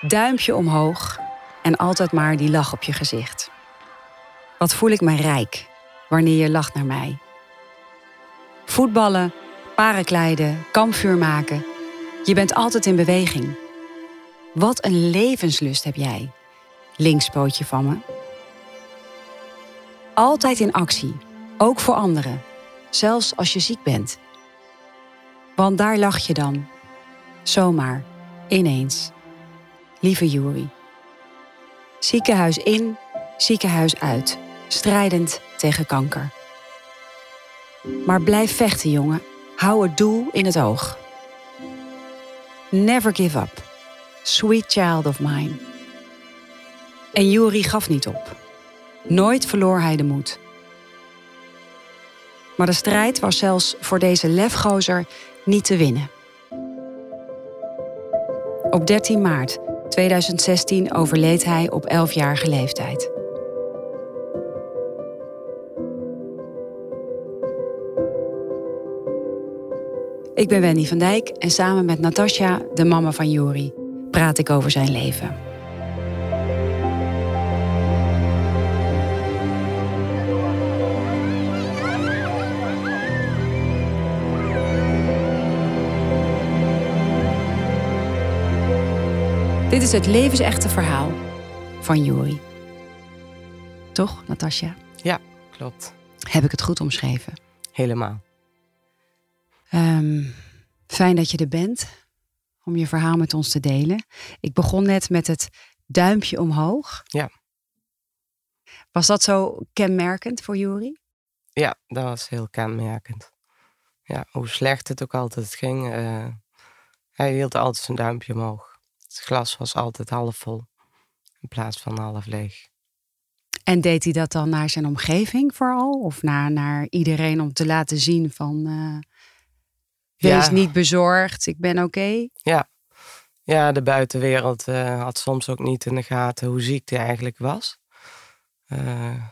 Duimpje omhoog en altijd maar die lach op je gezicht. Wat voel ik me rijk wanneer je lacht naar mij. Voetballen, parenkleiden, kampvuur maken. Je bent altijd in beweging. Wat een levenslust heb jij, linkspootje van me. Altijd in actie, ook voor anderen, zelfs als je ziek bent. Want daar lach je dan, zomaar, ineens. Lieve Juri. Ziekenhuis in, ziekenhuis uit, strijdend tegen kanker. Maar blijf vechten, jongen. Hou het doel in het oog. Never give up. Sweet child of mine. En Juri gaf niet op. Nooit verloor hij de moed. Maar de strijd was zelfs voor deze lefgozer niet te winnen. Op 13 maart 2016 overleed hij op 11-jarige leeftijd. Ik ben Wendy van Dijk en samen met Natasja, de mama van Jori, praat ik over zijn leven. Dit is het levensechte verhaal van Jori. Toch, Natasja? Ja, klopt. Heb ik het goed omschreven? Helemaal. Um, fijn dat je er bent om je verhaal met ons te delen. Ik begon net met het duimpje omhoog. Ja. Was dat zo kenmerkend voor Juri? Ja, dat was heel kenmerkend. Ja, hoe slecht het ook altijd ging, uh, hij hield altijd zijn duimpje omhoog. Het glas was altijd half vol in plaats van half leeg. En deed hij dat dan naar zijn omgeving vooral? Of naar, naar iedereen om te laten zien van... Uh, Wees niet bezorgd, ik ben oké. Ja. ja, de buitenwereld uh, had soms ook niet in de gaten hoe ziek hij eigenlijk was. Uh,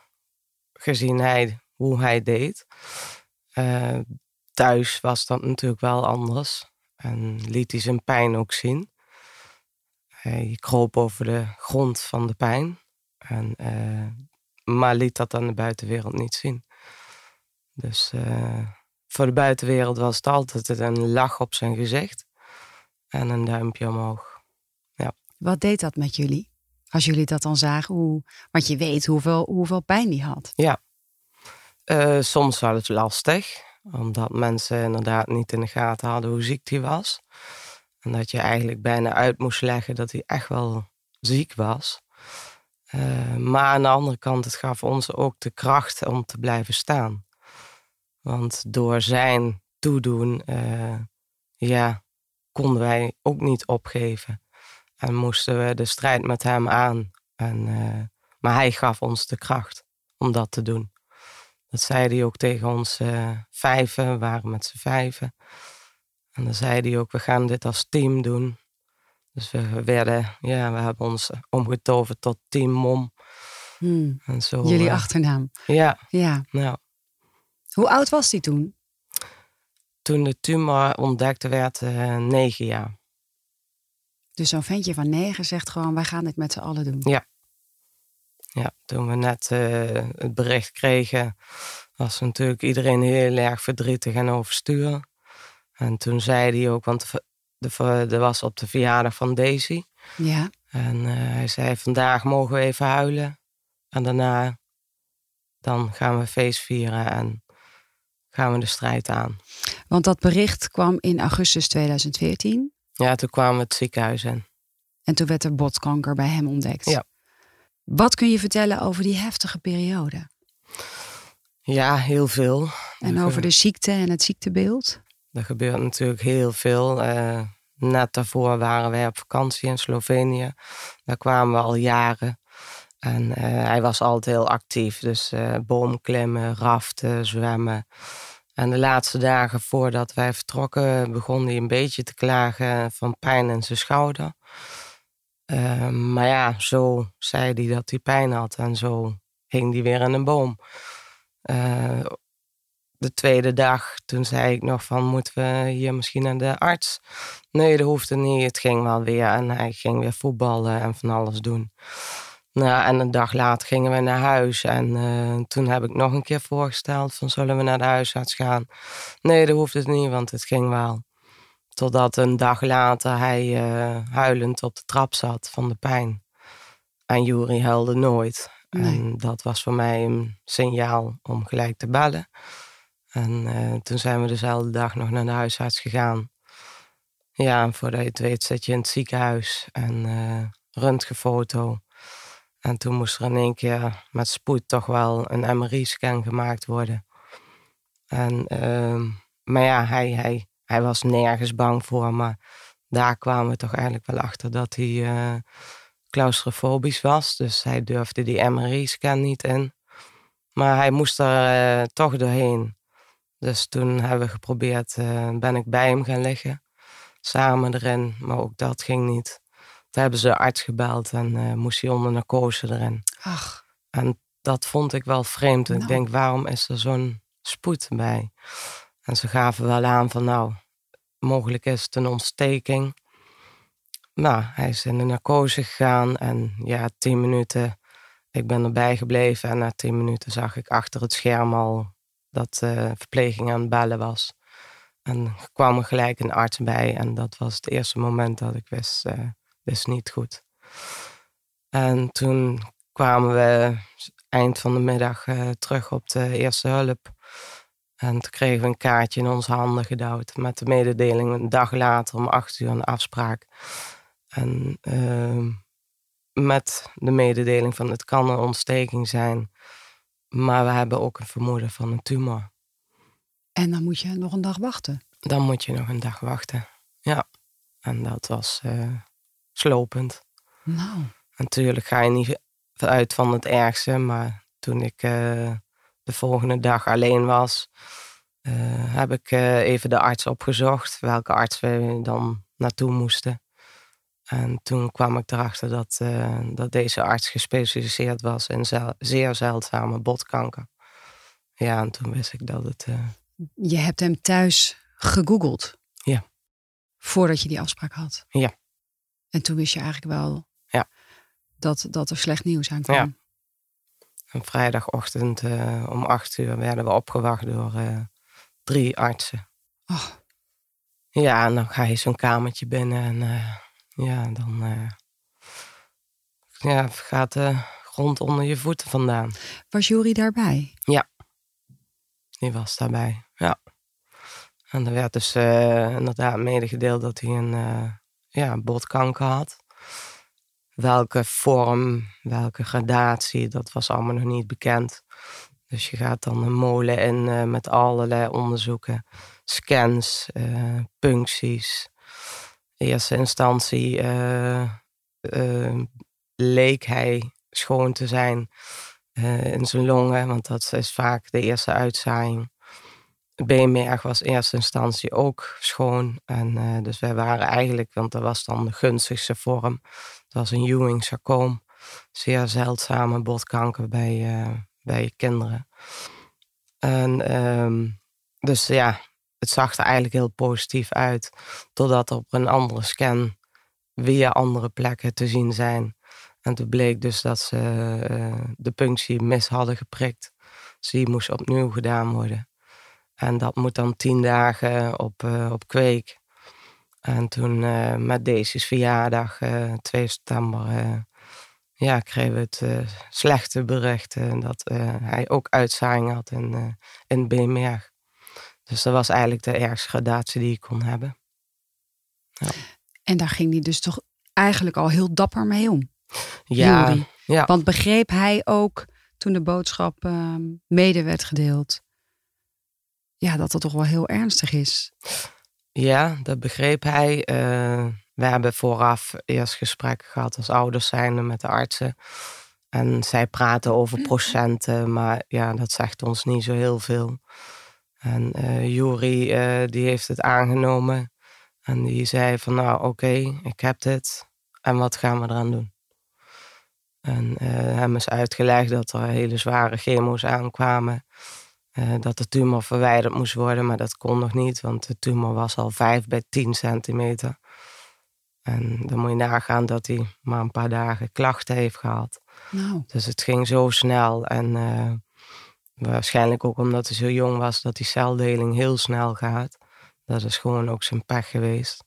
gezien hij, hoe hij deed. Thuis was dat natuurlijk wel anders. En liet hij zijn pijn ook zien. Hij kroop over de grond van de pijn. En, maar liet dat aan de buitenwereld niet zien. Dus voor de buitenwereld was het altijd een lach op zijn gezicht en een duimpje omhoog. Ja. Wat deed dat met jullie? Als jullie dat dan zagen, hoe, want je weet hoeveel, hoeveel pijn die had. Ja, uh, soms was het lastig, omdat mensen inderdaad niet in de gaten hadden hoe ziek hij was. En dat je eigenlijk bijna uit moest leggen dat hij echt wel ziek was. Uh, maar aan de andere kant, het gaf ons ook de kracht om te blijven staan. Want door zijn toedoen, uh, ja, konden wij ook niet opgeven. En moesten we de strijd met hem aan. En, uh, maar hij gaf ons de kracht om dat te doen. Dat zei hij ook tegen ons vijven, we waren met z'n vijven. En dan zei hij ook, we gaan dit als team doen. Dus we werden, ja, we hebben ons omgetoverd tot Team Mom. Hmm. En zo, Jullie achternaam. Ja. Ja. Nou. Hoe oud was hij toen? Toen de tumor ontdekt werd, uh, negen jaar. Dus zo'n ventje van negen zegt gewoon, wij gaan dit met z'n allen doen. Ja. Ja, toen we net uh, het bericht kregen, was natuurlijk iedereen heel erg verdrietig en overstuur. En toen zei hij ook, want er was op de verjaardag van Daisy. Ja. En uh, hij zei, vandaag mogen we even huilen. En daarna, dan gaan we feest vieren en gaan we de strijd aan. Want dat bericht kwam in augustus 2014. Ja, toen kwamen we het ziekenhuis in. En toen werd er botkanker bij hem ontdekt. Ja. Wat kun je vertellen over die heftige periode? Ja, heel veel. En over de ziekte en het ziektebeeld? Er gebeurt natuurlijk heel veel. Uh, net daarvoor waren wij op vakantie in Slovenië. Daar kwamen we al jaren. En uh, hij was altijd heel actief. Dus uh, boomklimmen, raften, zwemmen. En de laatste dagen voordat wij vertrokken begon hij een beetje te klagen van pijn in zijn schouder. Maar ja, zo zei hij dat hij pijn had en zo hing hij weer in een boom. De tweede dag, toen zei ik nog van, moeten we hier misschien naar de arts? Nee, dat hoefde niet. Het ging wel weer. En hij ging weer voetballen en van alles doen. Nou, en een dag later gingen we naar huis. En uh, toen heb ik nog een keer voorgesteld van, zullen we naar de huisarts gaan? Nee, dat hoefde het niet, want het ging wel. Totdat een dag later hij uh, huilend op de trap zat van de pijn. En Juri huilde nooit. En dat was voor mij een signaal om gelijk te bellen. En uh, toen zijn we dezelfde dag nog naar de huisarts gegaan. Ja, en voordat je het weet zit je in het ziekenhuis en uh, röntgenfoto. En toen moest er in één keer met spoed toch wel een MRI-scan gemaakt worden. En, uh, maar ja, hij, hij, hij was nergens bang voor. Maar daar kwamen we toch eigenlijk wel achter dat hij uh, claustrofobisch was. Dus hij durfde die MRI-scan niet in. Maar hij moest er toch doorheen. Dus toen hebben we geprobeerd, uh, ben ik bij hem gaan liggen. Samen erin, maar ook dat ging niet. Toen hebben ze de arts gebeld en uh, moest hij onder narcose erin. Ach. En dat vond ik wel vreemd. Nou. Ik denk, waarom is er zo'n spoed bij? En ze gaven wel aan van, nou, mogelijk is het een ontsteking. Nou, hij is in de narcose gegaan en ja, tien minuten, ik ben erbij gebleven. En na tien minuten zag ik achter het scherm al dat uh, verpleging aan het bellen was. En er kwam er gelijk een arts bij. En dat was het eerste moment dat ik wist, uh, niet goed. En toen kwamen we eind van de middag uh, terug op de eerste hulp. En toen kregen we een kaartje in onze handen gedouwd met de mededeling een dag later om acht uur een afspraak. En uh, met de mededeling van het kan een ontsteking zijn, maar we hebben ook een vermoeden van een tumor. En dan moet je nog een dag wachten? Dan moet je nog een dag wachten, ja. En dat was uh, slopend. Nou. Natuurlijk ga je niet uit van het ergste, maar toen ik uh, de volgende dag alleen was, uh, heb ik even de arts opgezocht, welke arts we dan naartoe moesten. En toen kwam ik erachter dat, uh, dat deze arts gespecialiseerd was in zeer zeldzame botkanker. Ja, en toen wist ik dat het. Uh... Je hebt hem thuis gegoogeld? Ja. Voordat je die afspraak had? Ja. En toen wist je eigenlijk wel ja. dat, dat er slecht nieuws aan kwam? Ja. En vrijdagochtend uh, om acht uur werden we opgewacht door drie artsen. Oh. Ja, en dan ga je zo'n kamertje binnen en ja, dan uh, ja, gaat de grond onder je voeten vandaan. Was Jori daarbij? Ja, die was daarbij, ja. En er werd dus uh, inderdaad medegedeeld dat hij een uh, ja, botkanker had. Welke vorm, welke gradatie, dat was allemaal nog niet bekend. Dus je gaat dan een molen in met allerlei onderzoeken. Scans, puncties, eerste instantie uh, uh, leek hij schoon te zijn uh, in zijn longen, want dat is vaak de eerste uitzaaiing. Beenmerg was in eerste instantie ook schoon. En dus wij waren eigenlijk, want dat was dan de gunstigste vorm. Het was een Ewing-sarcoom. Zeer zeldzame botkanker bij, bij kinderen. En um, dus ja, het zag er eigenlijk heel positief uit. Totdat op een andere scan weer andere plekken te zien zijn. En toen bleek dus dat ze uh, de punctie mis hadden geprikt. Dus die moest opnieuw gedaan worden. En dat moet dan tien dagen op, uh, op kweek. En toen uh, met Daisy's verjaardag, 2 september, ja, kregen we het slechte bericht dat hij ook uitzaaiing had in, in beenmerg. Dus dat was eigenlijk de ergste gradatie die ik kon hebben. Ja. En daar ging hij dus toch eigenlijk al heel dapper mee om. Ja, ja. Want begreep hij ook toen de boodschap uh, mede werd gedeeld, ja, dat het toch wel heel ernstig is. Ja, dat begreep hij. Uh, we hebben vooraf eerst gesprekken gehad als ouders zijnde met de artsen. En zij praten over procenten, maar ja, dat zegt ons niet zo heel veel. En uh, Juri uh, die heeft het aangenomen. En die zei van nou oké, okay, ik heb dit. En wat gaan we eraan doen? En uh, hem is uitgelegd dat er hele zware chemo's aankwamen. dat de tumor verwijderd moest worden, maar dat kon nog niet, want de tumor was al 5 bij 10 centimeter. En dan moet je nagaan dat hij maar een paar dagen klachten heeft gehad. Nou. Dus het ging zo snel. En waarschijnlijk ook omdat hij zo jong was, dat die celdeling heel snel gaat. Dat is gewoon ook zijn pech geweest.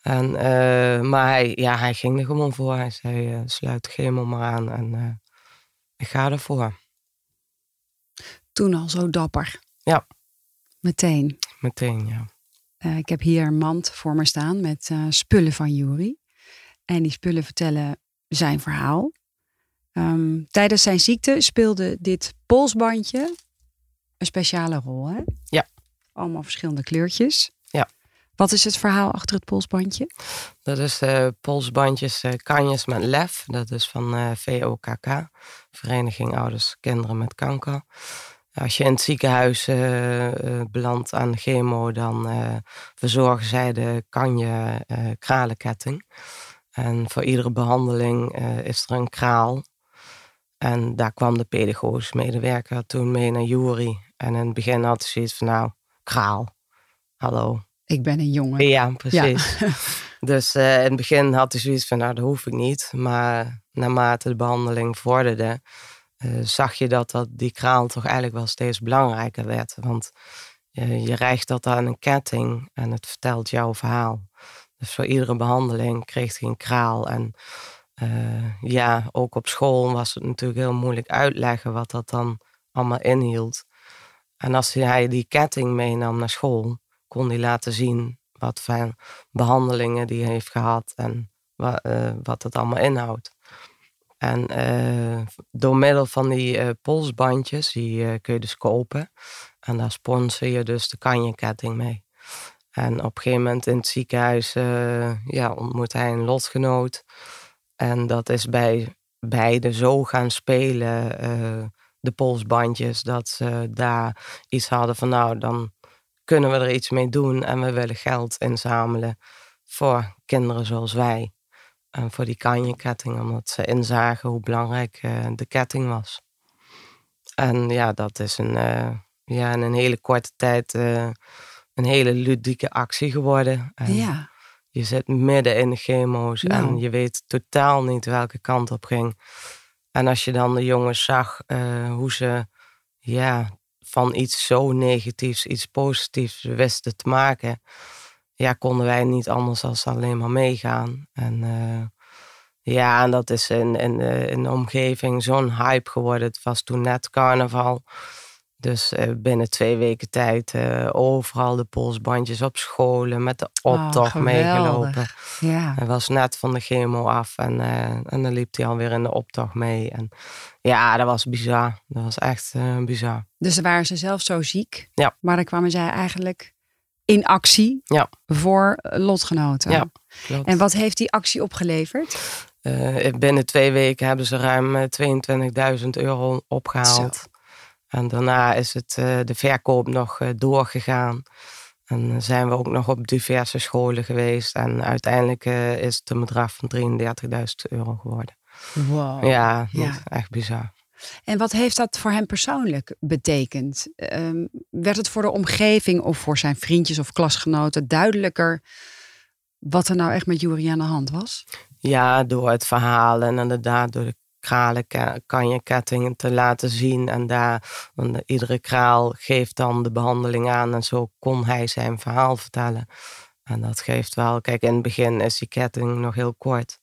En, uh, maar hij, ja, hij ging er gewoon voor. Hij zei, uh, sluit de chemo maar aan en uh, ik ga ervoor. Toen al zo dapper? Ja. Meteen? Meteen, ja. ik heb hier een mand voor me staan met spullen van Juri. En die spullen vertellen zijn verhaal. Um, tijdens zijn ziekte speelde dit polsbandje een speciale rol, hè? Ja. Allemaal verschillende kleurtjes. Ja. Wat is het verhaal achter het polsbandje? Dat is uh, polsbandjes uh, Kanjes met Lef. Dat is van uh, eh, VOKK, Vereniging Ouders Kinderen met Kanker. Als je in het ziekenhuis belandt aan chemo, dan verzorgen zij de kanje kralenketting. En voor iedere behandeling is er een kraal. En daar kwam de pedagogisch medewerker toen mee naar Jury. En in het begin had ze zoiets van, nou, kraal, hallo. Ik ben een jongen. Ja, precies. dus uh, in het begin had hij zoiets van, nou, dat hoef ik niet. Maar naarmate de behandeling vorderde, uh, zag je dat, dat die kraal toch eigenlijk wel steeds belangrijker werd. Want uh, je rijgt dat aan een ketting en het vertelt jouw verhaal. Dus voor iedere behandeling kreeg hij een kraal. En ja, ook op school was het natuurlijk heel moeilijk uitleggen wat dat dan allemaal inhield. En als hij die ketting meenam naar school, kon hij laten zien wat voor behandelingen die heeft gehad en wat, uh, wat het allemaal inhoudt. En uh, door middel van die polsbandjes, die kun je dus kopen. En daar sponsor je dus de kanjeketting mee. En op een gegeven moment in het ziekenhuis ja, ontmoet hij een lotgenoot. En dat is bij beide zo gaan spelen de polsbandjes, dat ze daar iets hadden van nou, dan kunnen we er iets mee doen en we willen geld inzamelen voor kinderen zoals wij. En voor die kanjeketting, omdat ze inzagen hoe belangrijk uh, de ketting was. En ja, dat is een, uh, ja, in een hele korte tijd een hele ludieke actie geworden. En ja. Je zit midden in de chemo's en je weet totaal niet welke kant op ging. En als je dan de jongens zag uh, hoe ze ja, van iets zo negatiefs iets positiefs wisten te maken, ja, konden wij niet anders dan alleen maar meegaan. En uh, ja, en dat is in, in, in de omgeving zo'n hype geworden. Het was toen net carnaval. Dus uh, binnen twee weken tijd uh, overal de polsbandjes op scholen met de oh, optocht oh, meegelopen. Ja. Hij was net van de chemo af en, uh, en dan liep hij alweer in de optocht mee. En ja, dat was bizar. Dat was echt bizar. Dus dan waren ze zelf zo ziek. Ja. Maar dan kwamen zij eigenlijk in actie ja. voor lotgenoten. Ja, klopt. En wat heeft die actie opgeleverd? binnen twee weken hebben ze ruim 22.000 euro opgehaald. Zo. En daarna is het, uh, de verkoop nog uh, doorgegaan. En zijn we ook nog op diverse scholen geweest. En uiteindelijk is het een bedrag van 33.000 euro geworden. Wow. Ja, ja, echt bizar. En wat heeft dat voor hem persoonlijk betekend? Um, werd het voor de omgeving of voor zijn vriendjes of klasgenoten duidelijker wat er nou echt met Jury aan de hand was? Ja, door het verhaal en inderdaad door de kralen kan je kettingen te laten zien. En daar, want iedere kraal geeft dan de behandeling aan. En zo kon hij zijn verhaal vertellen. En dat geeft wel, kijk, in het begin is die ketting nog heel kort.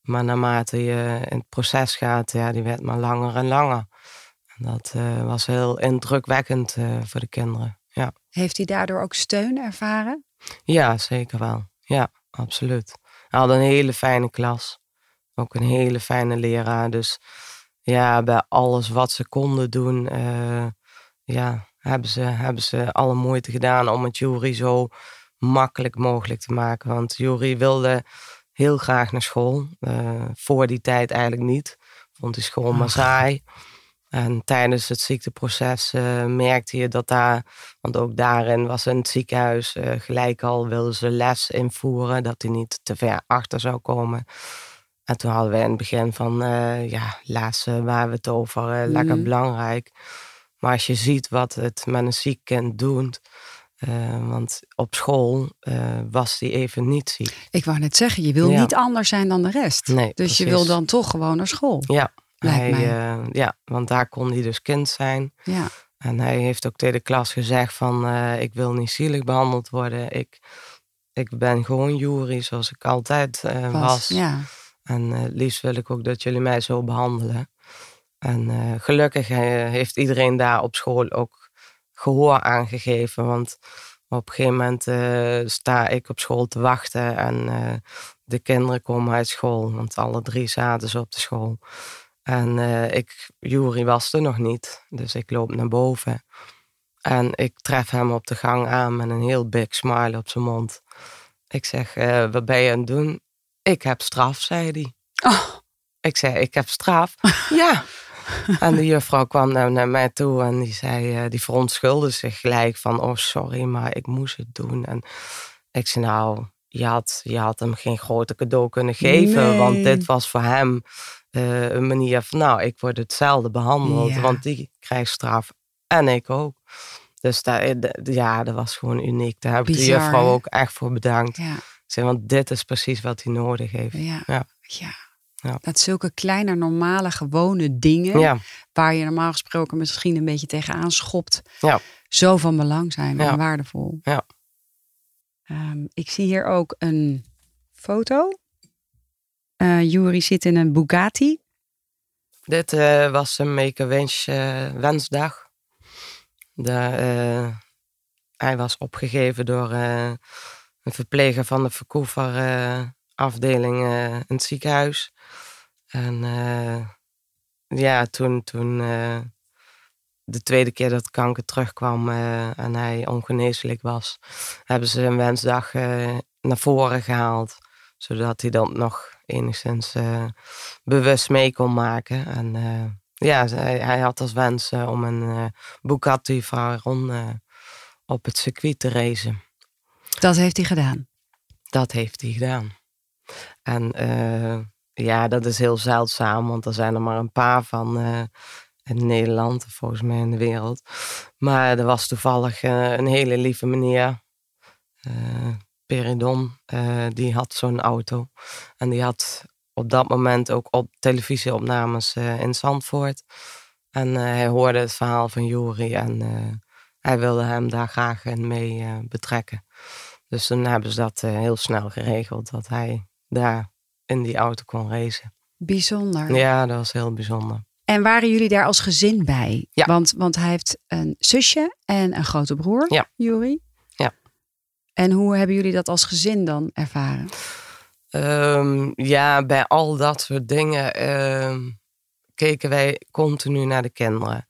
Maar naarmate je in het proces gaat, ja, die werd maar langer en langer. En dat uh, was heel indrukwekkend uh, voor de kinderen. Ja. Heeft hij daardoor ook steun ervaren? Ja, zeker wel. Ja, absoluut. Hij had een hele fijne klas. Ook een hele fijne leraar. Dus ja, bij alles wat ze konden doen, uh, ja, hebben ze, hebben ze alle moeite gedaan om het jury zo makkelijk mogelijk te maken. Want jury wilde heel graag naar school. Uh, voor die tijd eigenlijk niet. Vond die school maar saai. En tijdens het ziekteproces uh, merkte je dat daar, want ook daarin was in het ziekenhuis gelijk al wilden ze les invoeren, dat hij niet te ver achter zou komen. En toen hadden we in het begin van, uh, ja, laatste waar we het over, uh, lekker mhm. belangrijk. Maar als je ziet wat het met een ziek kind doet. eh, want op school eh, was hij even niet ziek. Ik wou net zeggen, je wil Ja. niet anders zijn dan de rest. Nee, dus je wil dan toch gewoon naar school. Ja, hij, eh, ja, want daar kon hij dus kind zijn. Ja. En hij heeft ook tegen de klas gezegd van... eh, ik wil niet zielig behandeld worden. Ik, ik ben gewoon jury zoals ik altijd eh, Was. was. Ja. En eh, het liefst wil ik ook dat jullie mij zo behandelen. En eh, gelukkig eh, heeft iedereen daar op school ook gehoor aangegeven. Want op een gegeven moment sta ik op school te wachten en de kinderen komen uit school. Want alle drie zaten ze op de school. En eh, ik, Jury was er nog niet, dus ik loop naar boven. En ik tref hem op de gang aan met een heel big smile op zijn mond. Ik zeg, wat ben je aan het doen? Ik heb straf, zei hij. Oh, Ik zei, ik heb straf. ja. En de juffrouw kwam naar, naar mij toe en die zei, eh, die verontschuldigde zich gelijk van, oh sorry, maar ik moest het doen. En ik zei, nou, je had, je had hem geen grote cadeau kunnen geven, Nee. want dit was voor hem eh, een manier van, nou, ik word hetzelfde behandeld, Ja. want die krijgt straf en ik ook. Dus daar, ja, dat was gewoon uniek. Daar heb ik de juffrouw ook echt voor bedankt. ja. Zei, want dit is precies wat hij nodig heeft. Ja. Ja. ja. Ja. Dat zulke kleine, normale, gewone dingen, Ja, waar je normaal gesproken misschien een beetje tegenaan schopt, ja. zo van belang zijn en waardevol. Ja. Ehm, ik zie hier ook een foto. Eh Juri zit in een Bugatti. Dit eh, was een Make-A-Wish eh, wensdag. De, hij was opgegeven door een verpleger van de Verkoever eh, afdeling eh, in het ziekenhuis. En eh, ja, toen, toen eh, de tweede keer dat kanker terugkwam eh, en hij ongeneeslijk was, hebben ze een wensdag eh, naar voren gehaald. Zodat hij dat nog enigszins eh, bewust mee kon maken. En eh, ja, hij, had als wens eh, om een eh, Bugatti Veyron eh op het circuit te racen. Dat heeft hij gedaan. Dat heeft hij gedaan. En eh, ja, dat is heel zeldzaam, want er zijn er maar een paar van eh, in Nederland, volgens mij in de wereld. Maar er was toevallig eh, een hele lieve meneer, Peridon, die had zo'n auto. En die had op dat moment ook op televisieopnames in Zandvoort. En hij hoorde het verhaal van Juri en hij wilde hem daar graag in mee betrekken. Dus toen hebben ze dat eh, heel snel geregeld, dat hij daar in die auto kon racen. Bijzonder. Ja, dat was heel bijzonder. En waren jullie daar als gezin bij? Ja. Want, want hij heeft een zusje en een grote broer, Ja. Juri. Ja. En hoe hebben jullie dat als gezin dan ervaren? Ehm, ja, bij al dat soort dingen ehm, keken wij continu naar de kinderen.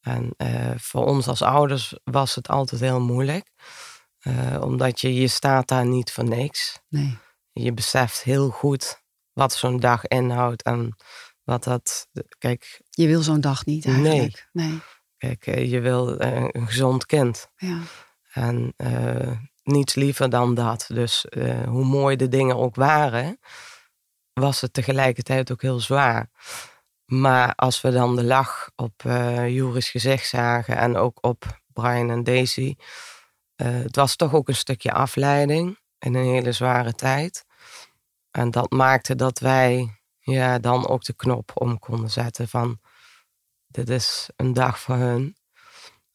En eh, voor ons als ouders was het altijd heel moeilijk. Eh, omdat je, je staat daar niet voor niks. Nee. Je beseft heel goed wat zo'n dag inhoudt en wat dat... Kijk, Je wil zo'n dag niet eigenlijk. Nee. kijk eh, je wil eh, een gezond kind. Ja. En niets liever dan dat. Dus hoe mooi de dingen ook waren, was het tegelijkertijd ook heel zwaar. Maar als we dan de lach op eh Juris gezicht zagen en ook op Brian en Daisy, eh, het was toch ook een stukje afleiding in een hele zware tijd. En dat maakte dat wij ja, dan ook de knop om konden zetten van dit is een dag voor hun.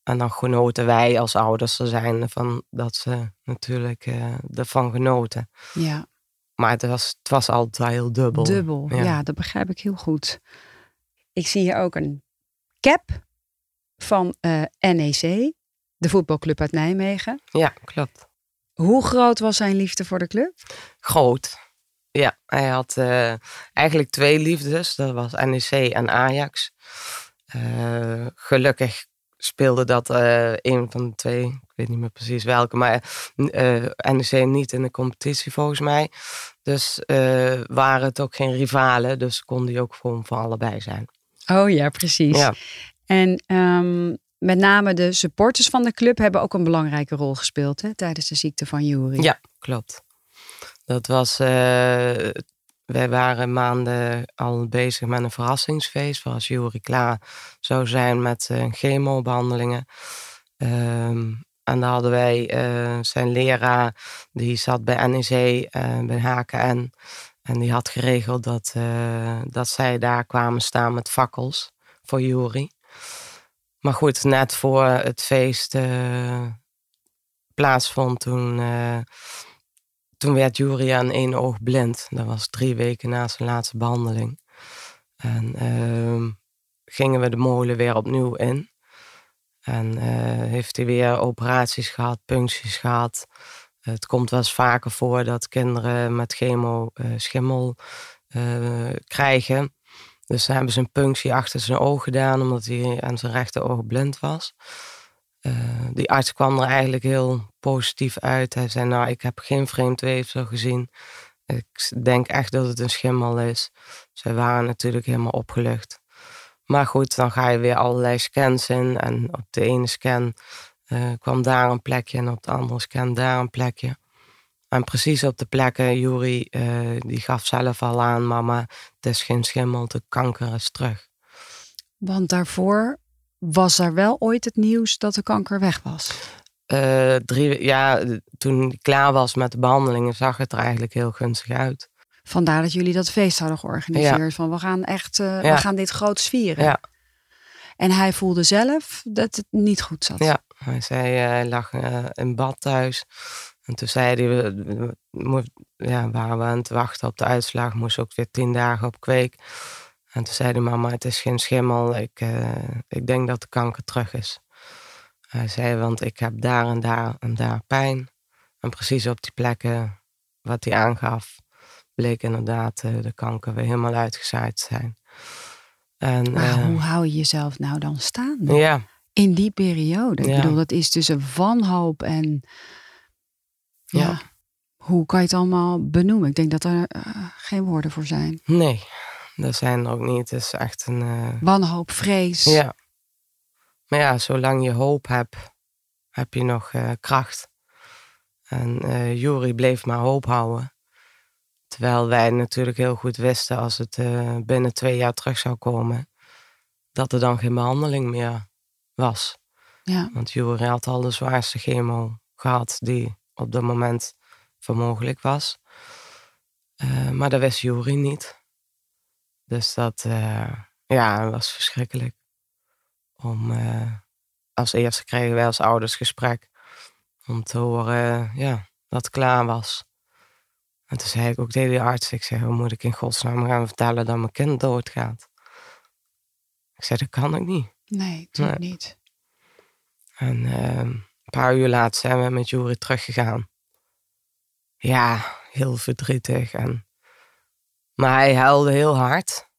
En dan genoten wij als ouders er zijn van dat ze natuurlijk eh, ervan genoten. ja. Maar het was, het was altijd heel dubbel. Dubbel. Ja. Ja. dat begrijp ik heel goed. Ik zie hier ook een cap van eh, NEC, de voetbalclub uit Nijmegen. Ja, klopt. Hoe groot was zijn liefde voor de club? Groot. Ja, hij had eh, eigenlijk twee liefdes. Dat was NEC en Ajax. Eh, gelukkig speelde dat eh, een van de twee. Ik weet niet meer precies welke. Maar NEC niet in de competitie volgens mij. Dus waren het ook geen rivalen. Dus kon die ook gewoon voor allebei zijn. Oh ja, precies. Ja. En ehm, met name de supporters van de club hebben ook een belangrijke rol gespeeld hè, tijdens de ziekte van Juri. Ja, klopt. Dat was. eh, wij waren maanden al bezig met een verrassingsfeest. Voor als Jury klaar zou zijn met uh, chemobehandelingen. Ehm, en daar hadden wij zijn leraar, die zat bij NEC, bij HKN. En die had geregeld dat, dat zij daar kwamen staan met fakkels voor Jury. Maar goed, net voor het feest uh, plaatsvond, toen, uh, toen werd Jury aan één oog blind. Dat was drie weken na zijn laatste behandeling. En uh, gingen we de molen weer opnieuw in. En uh, heeft hij weer operaties gehad, puncties gehad. Het komt wel eens vaker voor dat kinderen met chemo schimmel krijgen. Dus ze hebben ze een punctie achter zijn oog gedaan, omdat hij aan zijn rechter oog blind was. Uh, die arts kwam er eigenlijk heel positief uit. Hij zei, nou, ik heb geen vreemd weefsel gezien. Ik denk echt dat het een schimmel is. Zij waren natuurlijk helemaal opgelucht. Maar goed, dan ga je weer allerlei scans in. En op de ene scan uh, kwam daar een plekje en op de andere scan daar een plekje. En precies op de plekken, Juri, uh, die gaf zelf al aan, mama, het is geen schimmel, de kanker is terug. Want daarvoor was er wel ooit het nieuws dat de kanker weg was? Uh, drie, ja, toen ik klaar was met de behandelingen, zag het er eigenlijk heel gunstig uit. Vandaar dat jullie dat feest hadden georganiseerd. Van we gaan echt, uh, we gaan dit groot vieren. Ja. En hij voelde zelf dat het niet goed zat. Ja, hij zei, hij lag in bad thuis. En toen zei hij, ja, waren we aan het wachten op de uitslag, moest ook weer tien dagen op kweek. En toen zei de mama, het is geen schimmel, ik, uh, ik denk dat de kanker terug is. Hij zei, want ik heb daar en daar en daar pijn. En precies op die plekken wat hij aangaf, bleek inderdaad uh, de kanker weer helemaal uitgezaaid te zijn. En, maar uh, hoe hou je jezelf nou dan staande? Ja. In die periode. Ik bedoel, dat is tussen wanhoop en ja. Hoe kan je het allemaal benoemen? Ik denk dat er uh, geen woorden voor zijn. Nee, dat zijn er ook niet. Het is echt een. Uh... Wanhoop, vrees. Ja. Maar ja, zolang je hoop hebt, heb je nog uh, kracht. En uh, Jury bleef maar hoop houden. Terwijl wij natuurlijk heel goed wisten als het binnen twee jaar terug zou komen, dat er dan geen behandeling meer was. Ja. Want Jury had al de zwaarste chemo gehad die op dat moment voor mogelijk was. Uh, maar dat wist Jury niet. Dus dat uh, ja, was verschrikkelijk. Om, uh, als eerste kregen wij als ouders gesprek. Om te horen ja, dat het klaar was. En toen zei ik ook tegen de arts, ik zei, hoe moet ik in godsnaam gaan vertellen dat mijn kind doodgaat? Ik zei, dat kan ik niet. Nee, natuurlijk nee. niet. En ehm, paar uur later zijn we met Jury teruggegaan. Ja, heel verdrietig. En... Maar hij huilde heel hard.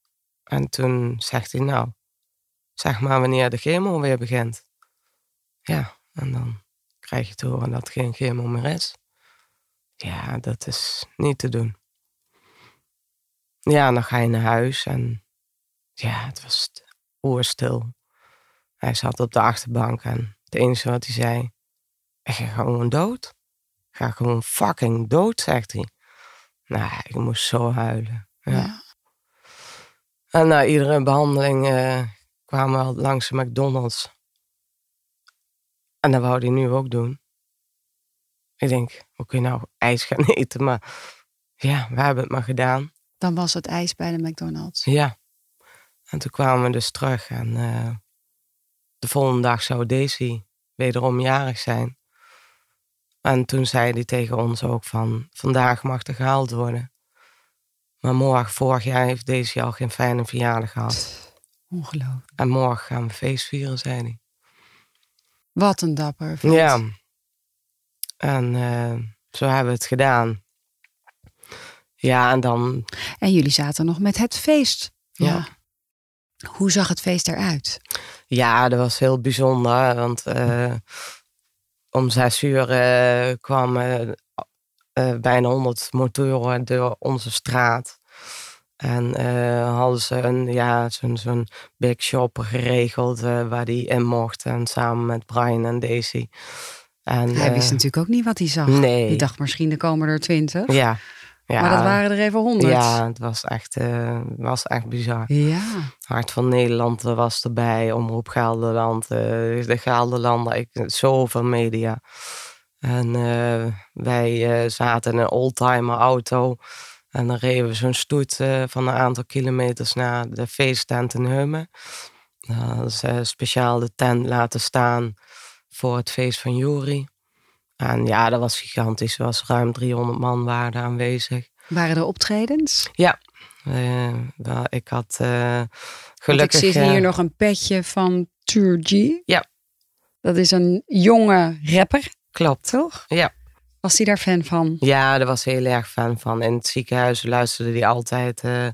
En toen zegt hij, nou, zeg maar wanneer de chemo weer begint. Ja, en dan krijg je te horen dat er geen chemo meer is. Ja, dat is niet te doen. Ja, dan ga je naar huis en ja, het was oerstil. Hij zat op de achterbank en het enige wat hij zei, ik ga gewoon dood. Ik ga gewoon fucking dood, zegt hij. Nou, ik moest zo huilen. Ja. En na iedere behandeling uh, kwamen we langs de McDonald's. En dat wou hij nu ook doen. Ik denk, je nou ijs gaan eten? Maar ja, we hebben het maar gedaan. Dan was het ijs bij de McDonald's? Ja. En toen kwamen we dus terug. En uh, de volgende dag zou Daisy wederom jarig zijn. En toen zei hij tegen ons ook van, vandaag mag er gehaald worden. Maar morgen, vorig jaar heeft deze al geen fijne verjaardag gehad. Ongelooflijk. En morgen gaan we feest vieren, zei hij. Wat een dapper. Ja. En uh, zo hebben we het gedaan. Ja, en dan... En jullie zaten nog met het feest. Ja. Hoe zag het feest eruit? Ja, dat was heel bijzonder. Want uh, om zes uur uh, kwamen uh, bijna honderd motoren door onze straat. En uh, hadden ze een, ja, zo'n zo'n big shop geregeld waar die in mocht. En samen met Brian en Daisy. En, hij wist natuurlijk ook niet wat hij zag. Nee. Die dacht misschien er komen er twintig. Ja. Ja, Maar dat waren er even honderd. Ja, het was echt, eh, was echt bizar. Ja. Hart van Nederland was erbij, Omroep Gelderland, eh, de Gelderlander, ik, zoveel media. En eh, wij zaten in een oldtimer auto en dan reden we zo'n stoet van een aantal kilometers naar de feesttent in Heumen. Uh, dat is speciaal de tent laten staan voor het feest van Juri. En ja, dat was gigantisch. Er was ruim 300 man waren aanwezig. Waren er optredens? Eh, wel, ik had eh, Want gelukkig... ik zie eh, hier nog een petje van Tour G. Ja. Dat is een jonge rapper, Klopt. toch? Ja. Was hij daar fan van? Ja, daar was hij heel erg fan van. In het ziekenhuis luisterde hij altijd eh,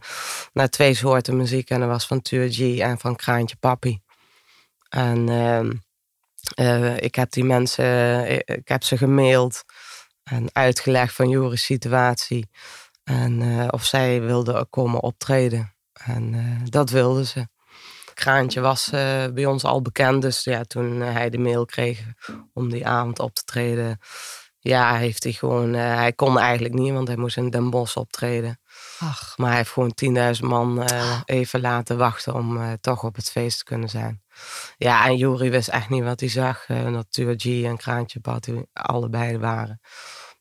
naar twee soorten muziek. En dat was van Tour G en van Kraantje Papi. En eh, ik heb die mensen, eh, ik heb ze gemaild en uitgelegd van Joris' situatie. En eh, of zij wilden komen optreden. En eh, dat wilden ze. Kraantje was eh, bij ons al bekend. Dus ja, toen eh, hij de mail kreeg om die avond op te treden. Ja, heeft hij gewoon. eh, hij kon eigenlijk niet, want hij moest in Den Bosch optreden. Ach, Maar hij heeft gewoon 10.000 man eh, even laten wachten om eh, toch op het feest te kunnen zijn. Ja, en Jury wist echt niet wat hij zag. eh dat Tuur G en Kraantje Patty allebei waren.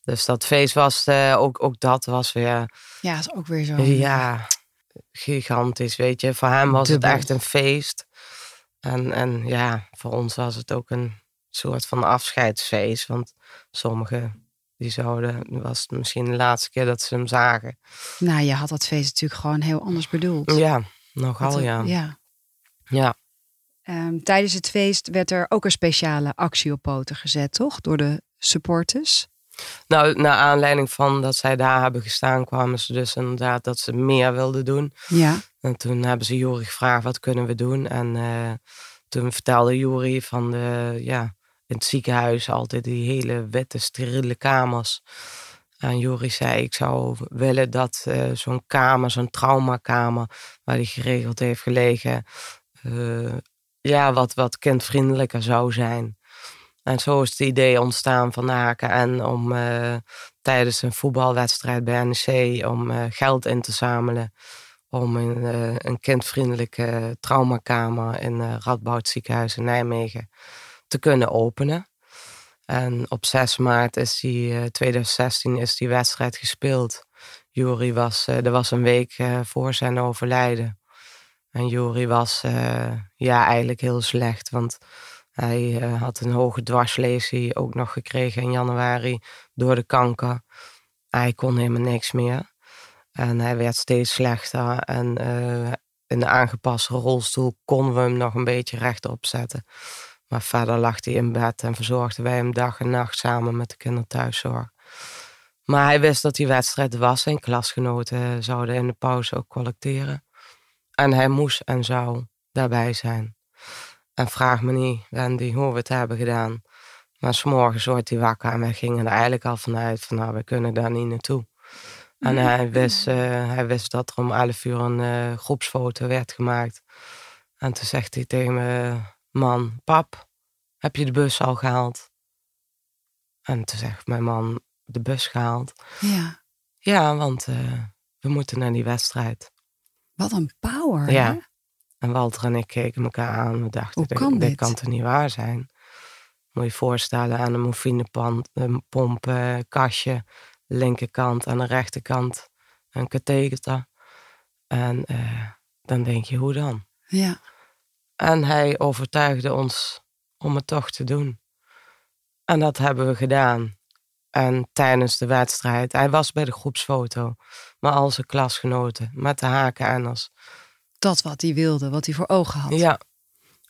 Dus dat feest was, eh, ook, ook dat was weer, ja, is ook weer zo. ja, gigantisch, weet je. Voor hem was Dubbel. het echt een feest. En, en ja, voor ons was het ook een soort van afscheidsfeest. Want sommigen, die zouden, was het misschien de laatste keer dat ze hem zagen. Nou, je had dat feest natuurlijk gewoon heel anders bedoeld. Ja, nogal ja. ja. Ja, Ehm, tijdens het feest werd er ook een speciale actie op poten gezet, toch? Door de supporters. nou, naar aanleiding van dat zij daar hebben gestaan, kwamen ze dus inderdaad dat ze meer wilden doen. Ja. En toen hebben ze Jury gevraagd, wat kunnen we doen? En eh, toen vertelde Jury van de, ja, in het ziekenhuis altijd die hele witte, steriele kamers. En Jury zei, ik zou willen dat eh, zo'n kamer, zo'n traumakamer, waar hij geregeld heeft gelegen, eh, ja, wat, wat kindvriendelijker zou zijn. En zo is het idee ontstaan van de HKN om eh, tijdens een voetbalwedstrijd bij NEC om eh, geld in te zamelen om een, eh, een kindvriendelijke traumakamer in Radboud ziekenhuis in Nijmegen te kunnen openen. En op 6 maart is die, eh, 2016 is die wedstrijd gespeeld. Jury was, er was een week voor zijn overlijden. En Jury was eh, ja, eigenlijk heel slecht, want hij eh, had een hoge dwarslesie ook nog gekregen in januari door de kanker. Hij kon helemaal niks meer. En hij werd steeds slechter. En eh, in de aangepaste rolstoel konden we hem nog een beetje rechtop zetten. Maar verder lag hij in bed en verzorgden wij hem dag en nacht samen met de kinderthuiszorg. Maar hij wist dat die wedstrijd was en klasgenoten zouden in de pauze ook collecteren. En hij moest en zou daarbij zijn. En vraag me niet, Wendy, hoe we het hebben gedaan. Maar s'morgens wordt hij wakker en wij gingen er eigenlijk al vanuit van nou, we kunnen daar niet naartoe. En hij wist, eh, hij wist dat er om 11 uur een eh, groepsfoto werd gemaakt. En toen zegt hij tegen me, man, pap, heb je de bus al gehaald? En toen zegt mijn man, de bus gehaald? Ja. Ja, want eh, we moeten naar die wedstrijd. Wat een power. Ja. hè? En Walter en ik keken elkaar aan. We dachten, Hoe kan dit dit? kan toch niet waar zijn? Moet je voorstellen aan een morfinepomp, eh, kastje, linkerkant, aan de rechterkant een katheter. En eh, dan denk je, hoe dan? Ja. En hij overtuigde ons om het toch te doen. En dat hebben we gedaan. En tijdens de wedstrijd, hij was bij de groepsfoto, maar al zijn klasgenoten met de HKN'ers. Dat wat hij wilde, wat hij voor ogen had. Ja.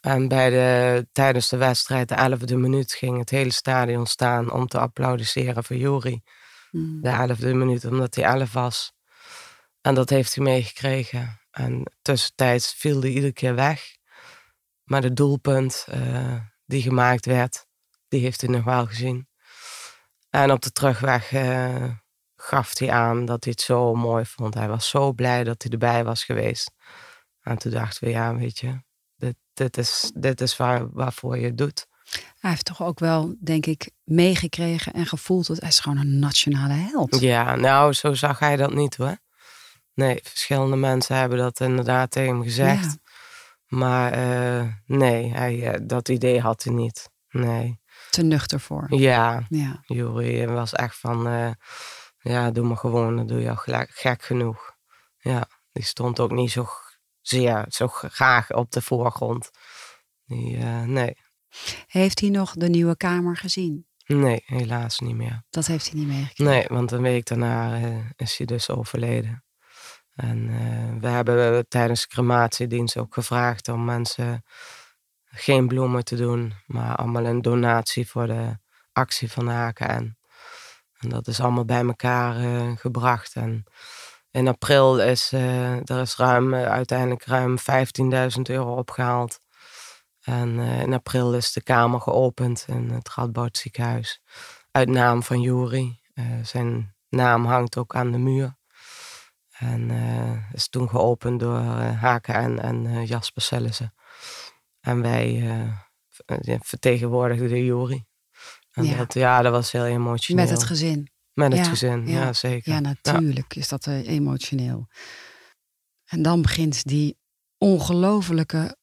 En bij de, tijdens de wedstrijd, de elfde minuut, ging het hele stadion staan om te applaudisseren voor Juri. Mm. De elfde minuut, omdat hij elf was. En dat heeft hij meegekregen. En tussentijds viel hij iedere keer weg. Maar de doelpunt eh, die gemaakt werd, die heeft hij nog wel gezien. En op de terugweg eh, gaf hij aan dat hij het zo mooi vond. Hij was zo blij dat hij erbij was geweest. En toen dachten we, ja, weet je, dit, dit is, dit is waar, waarvoor je het doet. Hij heeft toch ook wel, denk ik, meegekregen en gevoeld dat hij is gewoon een nationale held. Ja, nou, zo zag hij dat niet hoor. Nee, verschillende mensen hebben dat inderdaad tegen hem gezegd. Ja. Maar eh, nee, hij, eh, dat idee had hij niet. Nee. Te nuchter voor. Ja, Ja. Jury was echt van, eh, ja, doe maar gewoon, dat doe je al gelijk, gek genoeg. Ja, die stond ook niet zo zeer, zo graag op de voorgrond. Die, eh, nee, Heeft hij nog de nieuwe kamer gezien? nee, helaas niet meer. Dat heeft hij niet meegekregen. Nee, want een week daarna eh, is hij dus overleden. En we hebben tijdens de crematiedienst ook gevraagd om mensen geen bloemen te doen, maar allemaal een donatie voor de actie van HKN. En dat is allemaal bij elkaar eh, gebracht. En in april is eh, er is ruim, eh, uiteindelijk ruim 15.000 euro opgehaald. En in april is de kamer geopend in het Radboud ziekenhuis. Uit naam van Jury. Eh, zijn naam hangt ook aan de muur. En is toen geopend door HKN en Jasper Sellissen. En wij eh, vertegenwoordigden de Jury. En Ja. Dat, ja, dat was heel emotioneel. Met het gezin. Met het Ja, gezin, ja. ja, zeker. Ja, natuurlijk is dat eh, emotioneel. En dan begint die ongelofelijke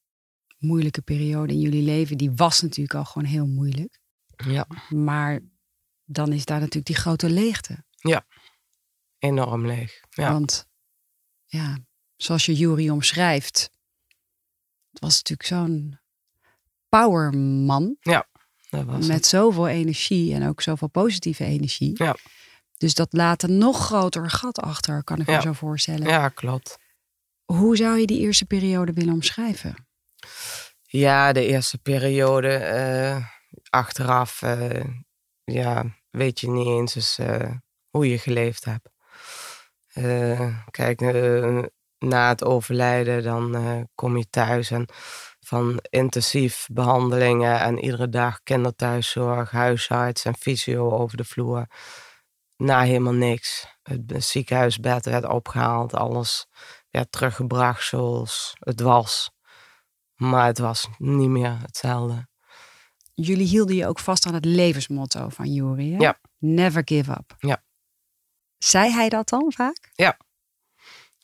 moeilijke periode in jullie leven. Die was natuurlijk al gewoon heel moeilijk. Ja, Maar dan is daar natuurlijk die grote leegte. enorm leeg. Ja, Want ja, zoals je Jury omschrijft, het was natuurlijk zo'n powerman dat was met zoveel energie en ook zoveel positieve energie. Ja. Dus dat laat een nog groter gat achter, kan ik me Ja. zo voorstellen. Ja, klopt. Hoe zou je die eerste periode willen omschrijven? Ja, de eerste periode eh, achteraf, eh, ja, weet je niet eens eens, eh, hoe je geleefd hebt. Kijk, na het overlijden, dan eh, kom je thuis en van intensief behandelingen en iedere dag kinderthuiszorg, huisarts en fysio over de vloer. Na helemaal niks. Het be- ziekenhuisbed werd opgehaald, alles werd teruggebracht zoals het was. Maar het was niet meer hetzelfde. Jullie hielden je ook vast aan het levensmotto van Jury. hè? Ja. Never give up. Ja. Zei hij dat dan vaak?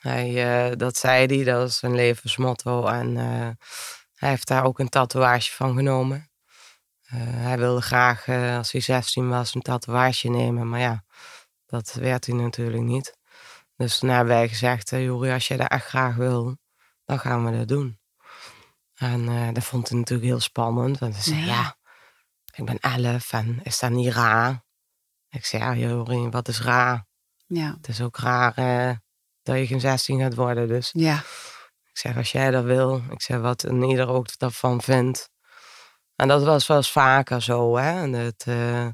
Hij, eh, dat zei hij, dat is zijn levensmotto. En eh, hij heeft daar ook een tatoeage van genomen. Eh, hij wilde graag, als hij 16 was, een tatoeage nemen. Maar ja, dat werd hij natuurlijk niet. Dus toen hebben wij gezegd, Juri, als je dat echt graag wil, dan gaan we dat doen. En dat vond hij natuurlijk heel spannend. Want hij zei, Ja. ja, ik ben 11 en is dat niet raar? Ik zei, ja, Juri, wat is raar? Ja. Het is ook raar dat je geen 16 gaat worden. Dus Ja. ik zeg, als jij dat wil, ik zeg wat en ieder ook daarvan vindt. En dat was wel eens vaker zo, hè. Dat, eh,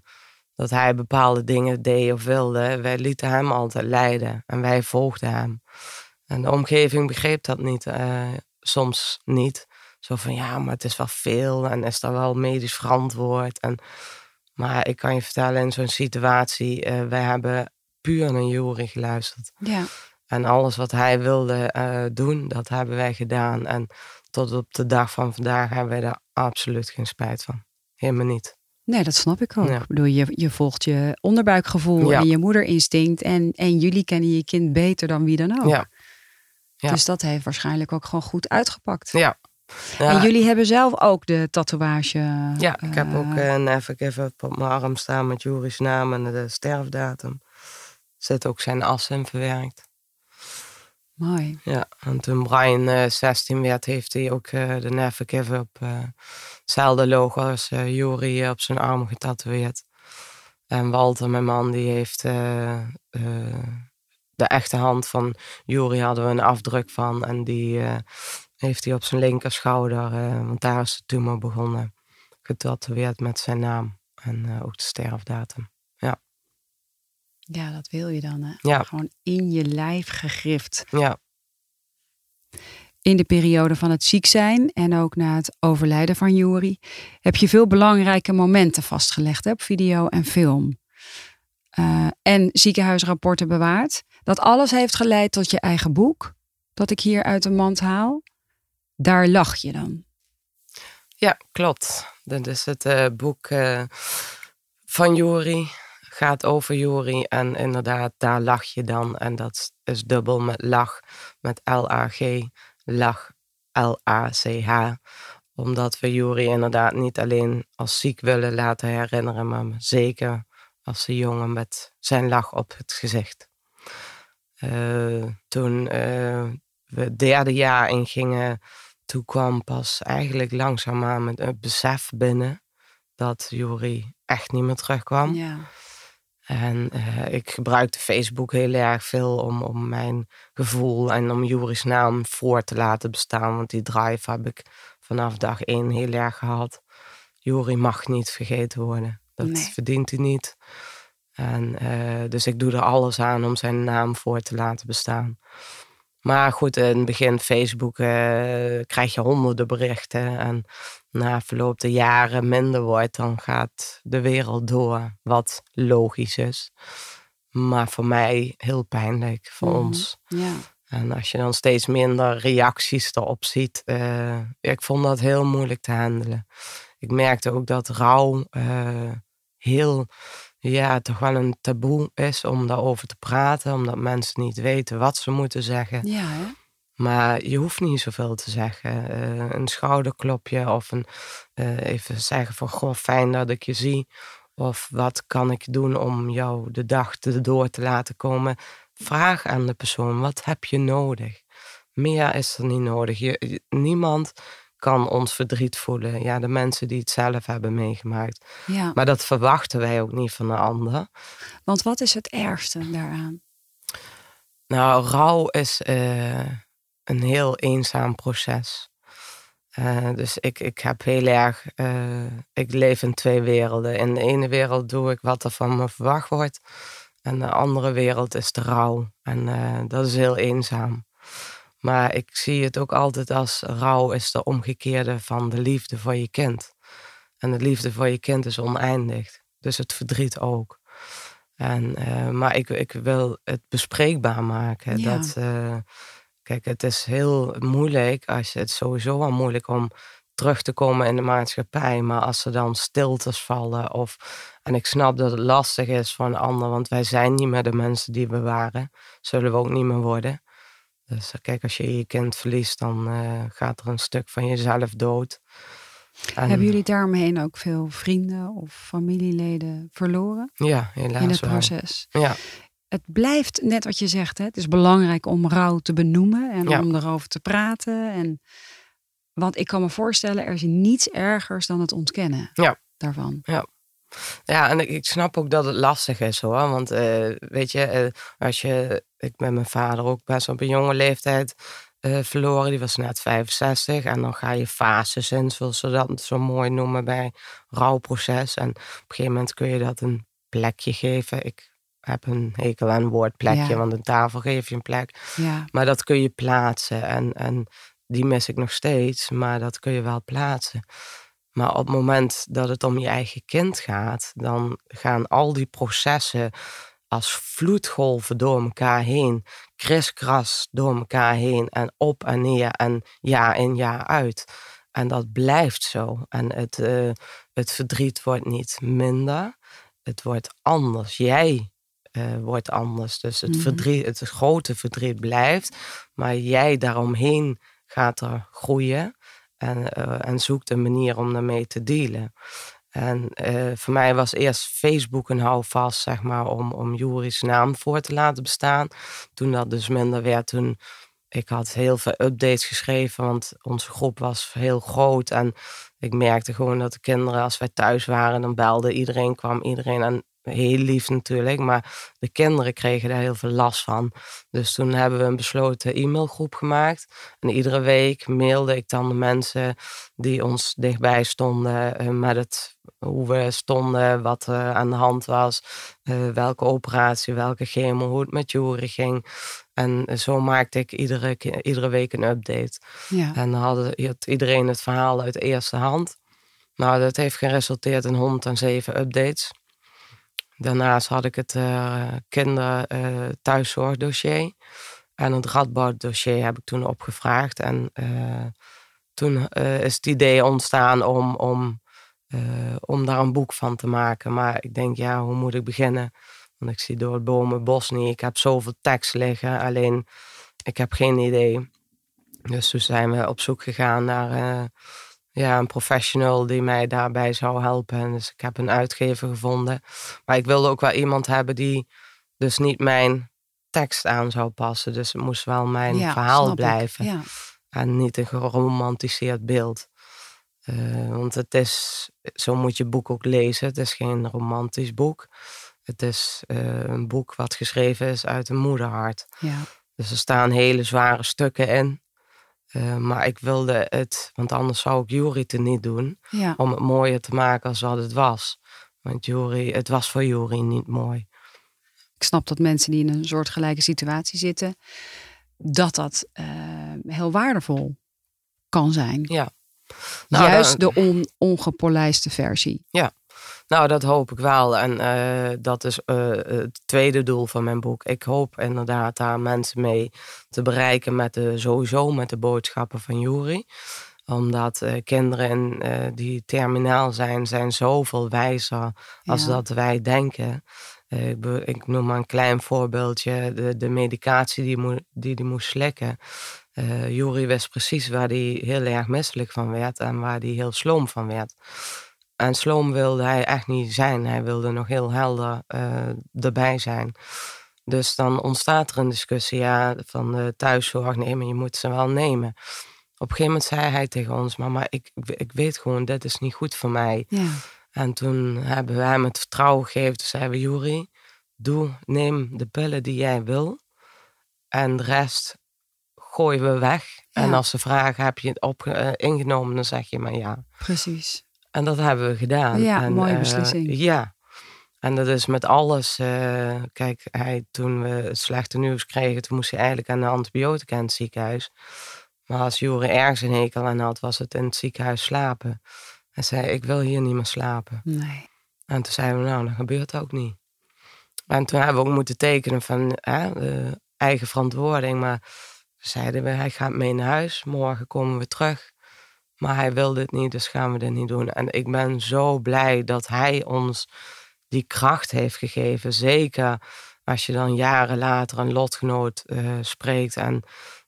dat hij bepaalde dingen deed of wilde. Wij lieten hem altijd leiden en wij volgden hem. En de omgeving begreep dat niet, eh, soms niet. Zo van, ja, maar het is wel veel en is dat wel medisch verantwoord. En, maar ik kan je vertellen, in zo'n situatie, eh, wij hebben puur naar Jury geluisterd. Ja. En alles wat hij wilde eh, doen, dat hebben wij gedaan. En tot op de dag van vandaag hebben wij daar absoluut geen spijt van. Helemaal niet. Nee, dat snap ik ook. Ja. Ik bedoel, je, je volgt je onderbuikgevoel Ja. en je moederinstinct. En, en jullie kennen je kind beter dan wie dan ook. Ja. Dus dat heeft waarschijnlijk ook gewoon goed uitgepakt. Ja. En jullie hebben zelf ook de tatoeage. ja ik heb eh, ook eh, een Never Give Up op mijn arm staan met Juris naam en de sterfdatum. Zit ook zijn as in verwerkt. Mooi. Ja, en toen Brian eh 16 werd, heeft hij ook eh, de Never Give Up, eh, hetzelfde logo als eh eh, op zijn arm getatoeëerd. En Walter, mijn man, die heeft eh, eh, de echte hand van Jury hadden we een afdruk van. En die eh, heeft hij op zijn linkerschouder, eh, want daar is de tumor begonnen, getatoeëerd met zijn naam. En eh, ook de sterfdatum. Ja, dat wil je dan. Hè? Ja. Gewoon in je lijf gegrift. Ja, In de periode van het ziek zijn en ook na het overlijden van Juri heb je veel belangrijke momenten vastgelegd hè, op video en film. Eh, en ziekenhuisrapporten bewaard. Dat alles heeft geleid tot je eigen boek, dat ik hier uit de mand haal. Daar lach je dan. Ja, klopt. Dit is het uh, boek uh, van Jori. Gaat over Jori. En inderdaad, daar lach je dan. En dat is dubbel met lach. Met L-A-G. Lach. L-A-C-H. Omdat we Jori inderdaad niet alleen als ziek willen laten herinneren. Maar zeker als de jongen met zijn lach op het gezicht. Uh, toen we het derde jaar ingingen toen kwam pas eigenlijk langzaamaan het besef binnen dat Juri echt niet meer terugkwam. Ja. En uh, ik gebruikte Facebook heel erg veel om, om mijn gevoel en om Juri's naam voor te laten bestaan. Want die drive heb ik vanaf dag één heel erg gehad. Juri mag niet vergeten worden. Dat verdient hij niet. En, uh, dus ik doe er alles aan om zijn naam voor te laten bestaan. Maar goed, in het begin Facebook uh, krijg je honderden berichten. En na verloop de jaren minder wordt, dan gaat de wereld door. Wat logisch is. Maar voor mij heel pijnlijk, voor mhm, ons. Ja. En als je dan steeds minder reacties erop ziet, uh, ik vond dat heel moeilijk te handelen. Ik merkte ook dat rouw uh, heel ja, toch wel een taboe is om daarover te praten, omdat mensen niet weten wat ze moeten zeggen. Ja, hè? Maar je hoeft niet zoveel te zeggen. Uh, een schouderklopje of een, uh, even zeggen van goh, fijn dat ik je zie. Of wat kan ik doen om jou de dag door te laten komen. Vraag aan de persoon, wat heb je nodig? Meer is er niet nodig. Je, niemand kan ons verdriet voelen. Ja, de mensen die het zelf hebben meegemaakt. Ja. Maar dat verwachten wij ook niet van de ander. Want wat is het ergste daaraan? Nou, rouw is uh, een heel eenzaam proces. Uh, dus ik, ik heb heel erg, uh, ik leef in twee werelden. In de ene wereld doe ik wat er van me verwacht wordt. En de andere wereld is de rouw. En dat is heel eenzaam. Maar ik zie het ook altijd als rouw is de omgekeerde van de liefde voor je kind. En de liefde voor je kind is oneindig. Dus het verdriet ook. En, maar ik, ik wil het bespreekbaar maken. Dat, kijk, het is heel moeilijk. Als je, het is sowieso wel moeilijk om terug te komen in de maatschappij. Maar als er dan stiltes vallen. Of, en ik snap dat het lastig is voor een ander. Want wij zijn niet meer de mensen die we waren. Zullen we ook niet meer worden. Dus eh, kijk, als je je kind verliest, dan uh, gaat er een stuk van jezelf dood. Hebben jullie daaromheen ook veel vrienden of familieleden verloren? Ja, helaas In het proces? Ja. Het blijft, net wat je zegt, hè, het is belangrijk om rouw te benoemen en om erover te praten. En, want ik kan me voorstellen, er is niets ergers dan het ontkennen ja. daarvan. Ja. Ja, en ik, snap ook dat het lastig is hoor. Want uh, weet je, uh, als je. Ik ben mijn vader ook best op een jonge leeftijd uh, verloren. Die was net 65. En dan ga je fases in, zoals ze dat zo mooi noemen bij rouwproces. En op een gegeven moment kun je dat een plekje geven. Ik heb een hekel aan woord plekje, want een tafel geef je een plek. Ja. Maar dat kun je plaatsen. En, en die mis ik nog steeds, maar dat kun je wel plaatsen. Maar op het moment dat het om je eigen kind gaat, dan gaan al die processen als vloedgolven door elkaar heen, kriskras door elkaar heen en op en neer en jaar in jaar uit. En dat blijft zo. En het, uh, het verdriet wordt niet minder, het wordt anders. Jij uh, wordt anders. Dus het, mm verdriet, het grote verdriet blijft, maar jij daaromheen gaat er groeien. En, uh, en zoekt een manier om daarmee te dealen. En uh, voor mij was eerst Facebook een houvast, zeg maar, om, om Juri's naam voor te laten bestaan. Toen dat dus minder werd, toen ik had heel veel updates geschreven, want onze groep was heel groot. En ik merkte gewoon dat de kinderen, als wij thuis waren, dan belde iedereen, kwam iedereen. En heel lief natuurlijk, maar de kinderen kregen daar heel veel last van. Dus toen hebben we een besloten e-mailgroep gemaakt. En iedere week mailde ik dan de mensen die ons dichtbij stonden uh, met het, hoe we stonden, wat er aan de hand was, uh, welke operatie, welke chemo, hoe het met Jury ging. En zo maakte ik iedere, iedere week een update. Ja. En dan had iedereen het verhaal uit de eerste hand. Nou, dat heeft geresulteerd in 107 updates. Daarnaast had ik het uh, kinder uh, thuiszorgdossier. En het Radboud dossier heb ik toen opgevraagd. En uh, toen eh, is het idee ontstaan om, om, eh, om daar een boek van te maken. Maar ik denk, ja, hoe moet ik beginnen? Want ik zie door het bomen bos niet. Ik heb zoveel tekst liggen, alleen ik heb geen idee. Dus toen zijn we op zoek gegaan naar eh, ja, een professional die mij daarbij zou helpen. Dus ik heb een uitgever gevonden. Maar ik wilde ook wel iemand hebben die dus niet mijn tekst aan zou passen. Dus het moest wel mijn verhaal blijven. Ja. En niet een geromantiseerd beeld. Uh, want het is, zo moet je boek ook lezen. Het is geen romantisch boek. Het is uh, een boek wat geschreven is uit een moederhart. Ja. Dus er staan hele zware stukken in. Uh, maar ik wilde het, want anders zou ik Jury te niet doen. Ja. Om het mooier te maken als wat het was. Want Jury, het was voor Jury niet mooi. Ik snap dat mensen die in een soortgelijke situatie zitten, dat dat uh, heel waardevol kan zijn. Ja. Nou, Juist de on, ongepolijste versie. Ja, nou dat hoop ik wel. En uh, dat is uh, het tweede doel van mijn boek. Ik hoop inderdaad daar mensen mee te bereiken met de, sowieso met de boodschappen van Jury omdat uh, kinderen die terminaal zijn, zijn zoveel wijzer als dat wij denken. Ik, noem maar een klein voorbeeldje. De, de medicatie die hij die, die moest slikken. Jury wist precies waar hij heel erg misselijk van werd en waar hij heel sloom van werd. En sloom wilde hij echt niet zijn. Hij wilde nog heel helder uh, erbij zijn. Dus dan ontstaat er een discussie ja, van de thuiszorg. Nee, maar je moet ze wel nemen. Op een gegeven moment zei hij tegen ons: Mama, ik, ik weet gewoon, dit is niet goed voor mij. Ja. En toen hebben we hem het vertrouwen gegeven. Toen zeiden we, Juri, doe, neem de pillen die jij wil. En de rest gooien we weg. En als ze vragen, heb je het op, uh, ingenomen, dan zeg je maar ja. Precies. En dat hebben we gedaan. Ja, en, mooie uh, beslissing. Ja. En dat is met alles. Uh, kijk, hij, toen we het slechte nieuws kregen, toen moest hij eigenlijk aan de antibiotica in het ziekenhuis. Maar als Jure ergens een hekel aan had, was het in het ziekenhuis slapen. Hij zei, ik wil hier niet meer slapen. Nee. En toen zeiden we, nou, dat gebeurt ook niet. En toen hebben we ook moeten tekenen van hè, eigen verantwoording. Maar zeiden we, hij gaat mee naar huis. Morgen komen we terug. Maar hij wilde het niet, dus gaan we dit niet doen. En ik ben zo blij dat hij ons die kracht heeft gegeven. Zeker als je dan jaren later een lotgenoot uh, spreekt en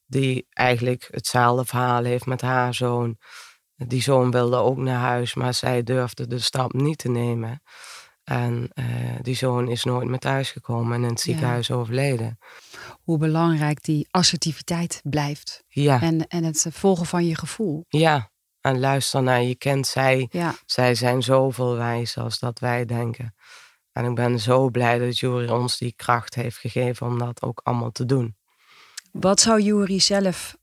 die eigenlijk hetzelfde verhaal heeft met haar zoon. Die zoon wilde ook naar huis, maar zij durfde de stap niet te nemen. En uh, die zoon is nooit meer thuis gekomen en in het ziekenhuis overleden. Hoe belangrijk die assertiviteit blijft. Ja. En, en het volgen van je gevoel. Ja, luister naar je kind. Zij, ja. zij zijn zoveel wijzer als dat wij denken. En ik ben zo blij dat Jury ons die kracht heeft gegeven om dat ook allemaal te doen. Wat zou Jury zelf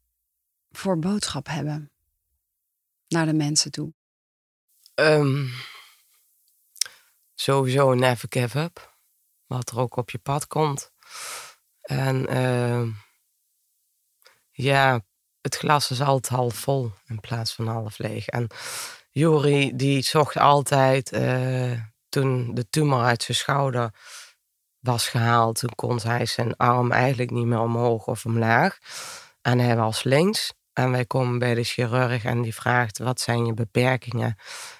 voor boodschap hebben? naar de mensen toe? Um, sowieso never give up. Wat er ook op je pad komt. En uh, ja, het glas is altijd half vol in plaats van half leeg. En Jori die zocht altijd, uh, toen de tumor uit zijn schouder was gehaald, toen kon hij zijn arm eigenlijk niet meer omhoog of omlaag. En hij was links. En wij komen bij de chirurg en die vraagt: wat zijn je beperkingen?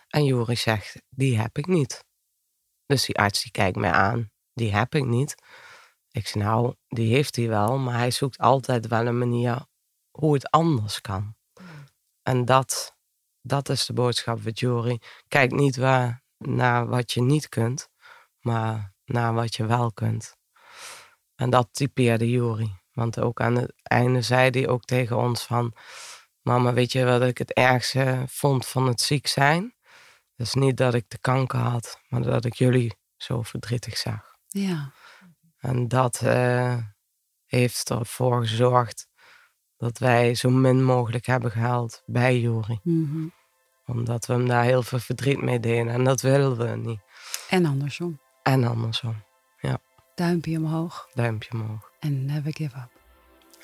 En Juri zegt: die heb ik niet. Dus die arts die kijkt mij aan: die heb ik niet. Ik zeg: nou, die heeft hij wel, maar hij zoekt altijd wel een manier hoe het anders kan. En dat, dat is de boodschap van Jury. Kijk niet waar, naar wat je niet kunt, maar naar wat je wel kunt. En dat typeerde Jury. Want ook aan het einde zei hij ook tegen ons van... Mama, weet je wat ik het ergste vond van het ziek zijn? Dat is niet dat ik de kanker had, maar dat ik jullie zo verdrietig zag. Ja. En dat uh, heeft ervoor gezorgd dat wij zo min mogelijk hebben gehaald bij Jury. Mm Omdat we hem daar heel veel verdriet mee deden. En dat wilden we niet. En andersom. En andersom, ja. Duimpje omhoog. Duimpje omhoog. En never give up.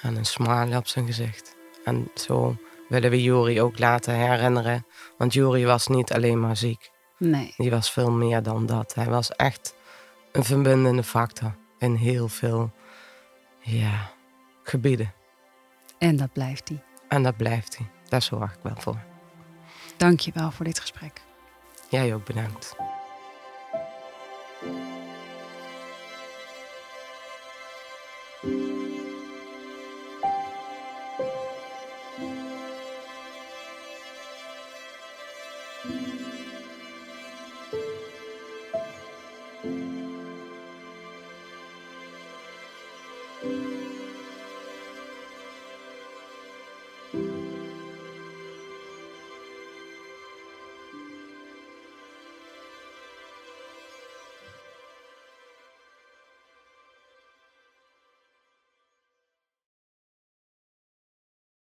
En een smile op zijn gezicht. En zo willen we Juri ook laten herinneren. Want Juri was niet alleen maar ziek. Nee. Die was veel meer dan dat. Hij was echt een verbindende factor in heel veel ja, gebieden. En dat blijft hij. En dat blijft hij. Daar zorg ik wel voor. Dank je wel voor dit gesprek. Jij ook bedankt.